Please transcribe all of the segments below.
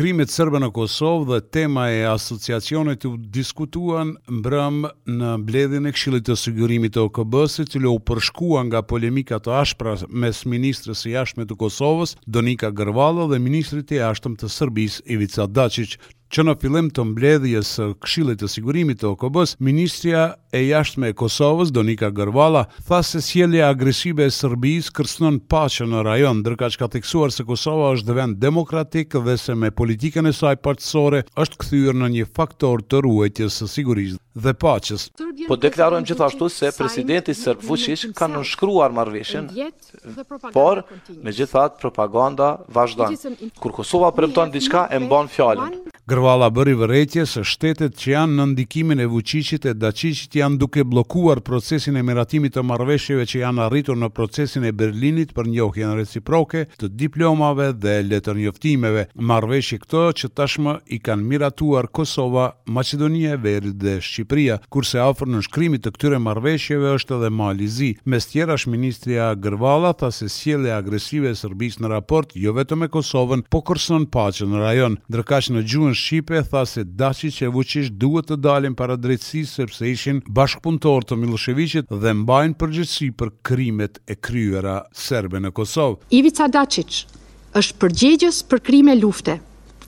Krimet serbe në Kosovë dhe tema e asociacionit u diskutuan mbrëmë në mbledhjen e Këshillit të Sigurimit të OKB-së, e cila u përshkua nga polemika të ashpra mes ministres së Jashtme të Kosovës, Donika Gërvalla dhe ministrit të Jashtëm të Serbisë, Ivica Daçiq. Që në fillim të mbledhjes së Këshillit të Sigurimit të OKB-së, ministrja e Jashtme e Kosovës, Donika Gërvalla, tha se sjellja agresive e Serbisë kërcënon paqen në rajon, ndërkaq ka theksuar se Kosova është vend demokratik dhe se me politikën e saj paqësore është kthyer në një faktor të ruajtjes së sigurisë dhe paqes. Po deklarojmë gjithashtu se presidenti serb Vuçiq ka nënshkruar marrëveshjen Por, megjithatë, propaganda vazhdon. Kur Kosova premton diçka, e mban fjalën. Gërvalla bëri vërejtje se shtetet që janë nën ndikimin e Vuçiqit e Daçiqit janë duke bllokuar procesin e miratimit të marrëveshjeve që janë arritur në procesin e Berlinit për njohjen reciproke të diplomave dhe letërnjoftimeve, marrëveshje këto që tashmë i kanë miratuar Kosova Maqedonia e Veriut dhe Shqipëria, kurse afër nënshkrimit të këtyre marrëveshjeve është edhe Mali i Zi. Mes tjerash ministrja Gërvalla tha se sjellja agresive e Serbisë në raport jo vetëm me Kosovën, po kërcënon paqen në rajon. Ndërkaq në gjuhën shqipe tha se Daçiq e Vuçiq duhet të dalin para drejtësisë sepse ishin bashkëpunëtorë të Millosheviqit dhe mbajnë përgjegjësi për krimet e kryera serbe në Kosovë. Ivica Daçiq është përgjegjës për krime lufte,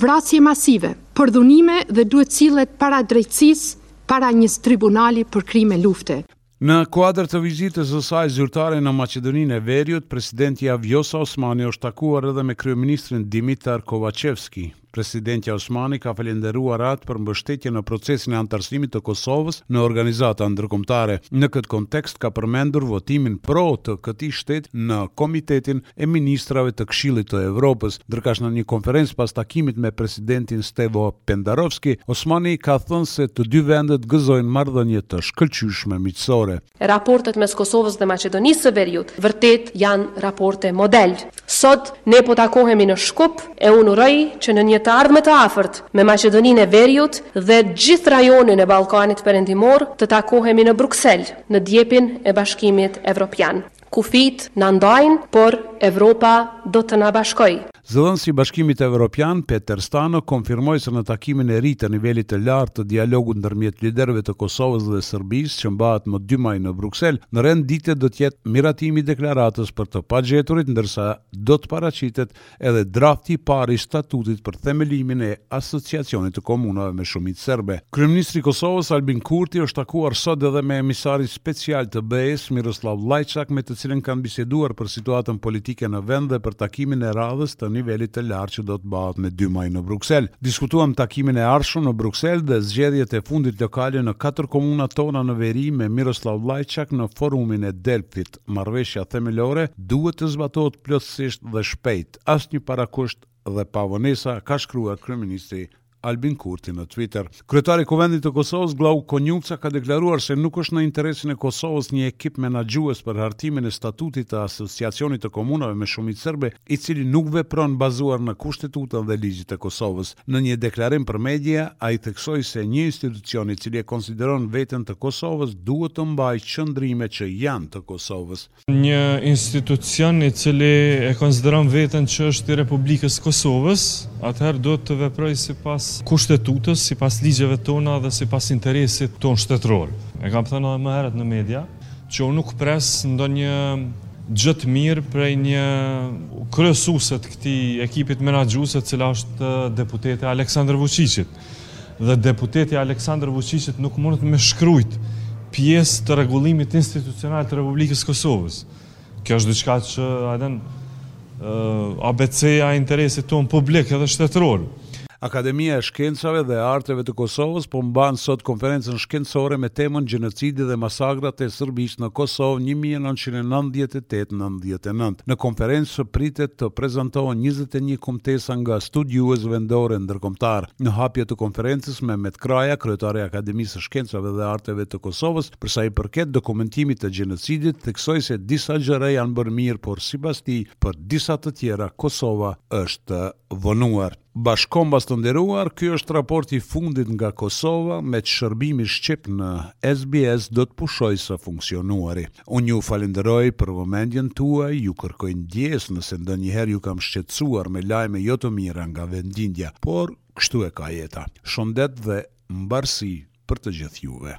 Vrasje masive, përdhunime dhe duhet sillet para drejtësisë para një tribunali për krime lufte. Në kuadër të vizitës së saj zyrtare në Maqedoninë e Veriut, presidentja Vjosa Osmani është takuar edhe me kryeministrin Dimitar Kovaçevski. Presidentja Osmani ka falënderuar atë për mbështetjen në procesin e anëtarësimit të Kosovës në organizata ndërkombëtare. Në këtë kontekst ka përmendur votimin pro të këtij shteti në Komitetin e ministrave të Këshillit të Evropës, ndërkaq në një konferencë pas takimit me presidentin Stevo Pendarovski, Osmani ka thënë se të dy vendet gëzojnë marrëdhënie të shkëlqyeshme miqësore. Raportet mes Kosovës dhe Maqedonisë së Veriut vërtet janë raporte model. Sot ne po takohemi në Shkup e unë uroj që në një të ardhme të afërt me Maqedoninë e Veriut dhe gjithë rajonin e Ballkanit Perëndimor të takohemi në Bruksel, në djepin e Bashkimit Evropian. Kufijtë na ndajnë, por Evropa do të na bashkojë. Zëdhënësi i Bashkimit Evropian, Peter Stano, konfirmoi se në takimin e ri të nivelit të lartë të dialogut ndërmjet liderëve të Kosovës dhe Serbisë që mbahet më dy maj në Bruksel, në rend dite do të jetë miratimi i deklaratës për të pagjeturit ndërsa do të paraqitet edhe drafti i parë i statutit për themelimin e Asociacionit të Komunave me Shumicë Serbe. Kryeministri i Kosovës, Albin Kurti, është takuar sot edhe me emisarin special të BE-së, Miroslav Lajçak, me të cilin kanë biseduar për situatën politike në vend dhe për takimin e radhës të nivelit të lartë që do të bëhet me dy maj në Bruksel. Diskutuam takimin e ardhshëm në Bruksel dhe zgjedhjet e fundit lokale në katër komunat tona në veri me Miroslav Lajçak në Forumin e Delfit. Marrëveshja themelore duhet të zbatohet plotësisht dhe shpejt, asnjë parakusht dhe pa vonesa, ka shkruar kryeministri Albin Kurti në Twitter. Kryetari i Kuvendit të Kosovës, Glauk Konjufca ka deklaruar se nuk është në interesin e Kosovës një ekip menaxhues për hartimin e statutit të Asociacionit të Komunave me shumicë serbe, i cili nuk vepron bazuar në Kushtetutën dhe ligjet e Kosovës. Në një deklarim për media, ai theksoi se një institucion i cili e konsideron veten të Kosovës duhet të mbajë qëndrime që janë të Kosovës. Një institucion i cili e konsideron veten që është i Republikës së Kosovës, atëherë duhet të veprojë sipas Kushtetutës, sipas ligjeve tona dhe sipas interesit tonë shtetëror. E kam thënë edhe më herët në media, që unë nuk pres ndonjë gjë të mirë prej një kryesuese të Këtij ekipit menaxhues e cila është deputete e Aleksandër Vuçiqit. Dhe deputetja e Aleksandër Vuçiqit nuk mundet me shkrujt pjesë të rregullimit institucional të Republikës Kosovës. Kjo është diçka që, është, ABC-ja e interesit tonë publik edhe shtetëror. Akademia e Shkencave dhe Arteve të Kosovës po mban sot konferencën shkencore me temën Gjenocidi dhe masakrat e Sërbisë në Kosovë një mijë e nëntëqind e nëntëdhjetë e tetë nëntëdhjetë e nëntë. Në konferencë pritet të prezantohen njëzet e një kumtesa nga studiues vendorë e ndërkombëtarë. Në hapje të konferencës, Mehmet Kraja, kryetar i Akademisë së Shkencave dhe Arteve të Kosovës, për sa i përket dokumentimit të gjenocidit, theksoi se disa gjëra janë bërë mirë, por sipas tij, për disa të tjera Kosova është vonuar. Bashkëkombas të nderuar, ky është raporti i fundit nga Kosova, meqë shërbimi shqip në SBS do të pushojë së funksionuari. Unë ju falënderoj për vëmendjen tuaj, ju kërkoj ndjesë nëse ndonjëherë ju kam shqetësuar me lajme jo të mira nga vendlindja, por kështu e ka jeta. Shëndet dhe mbarësi për të gjithë juve.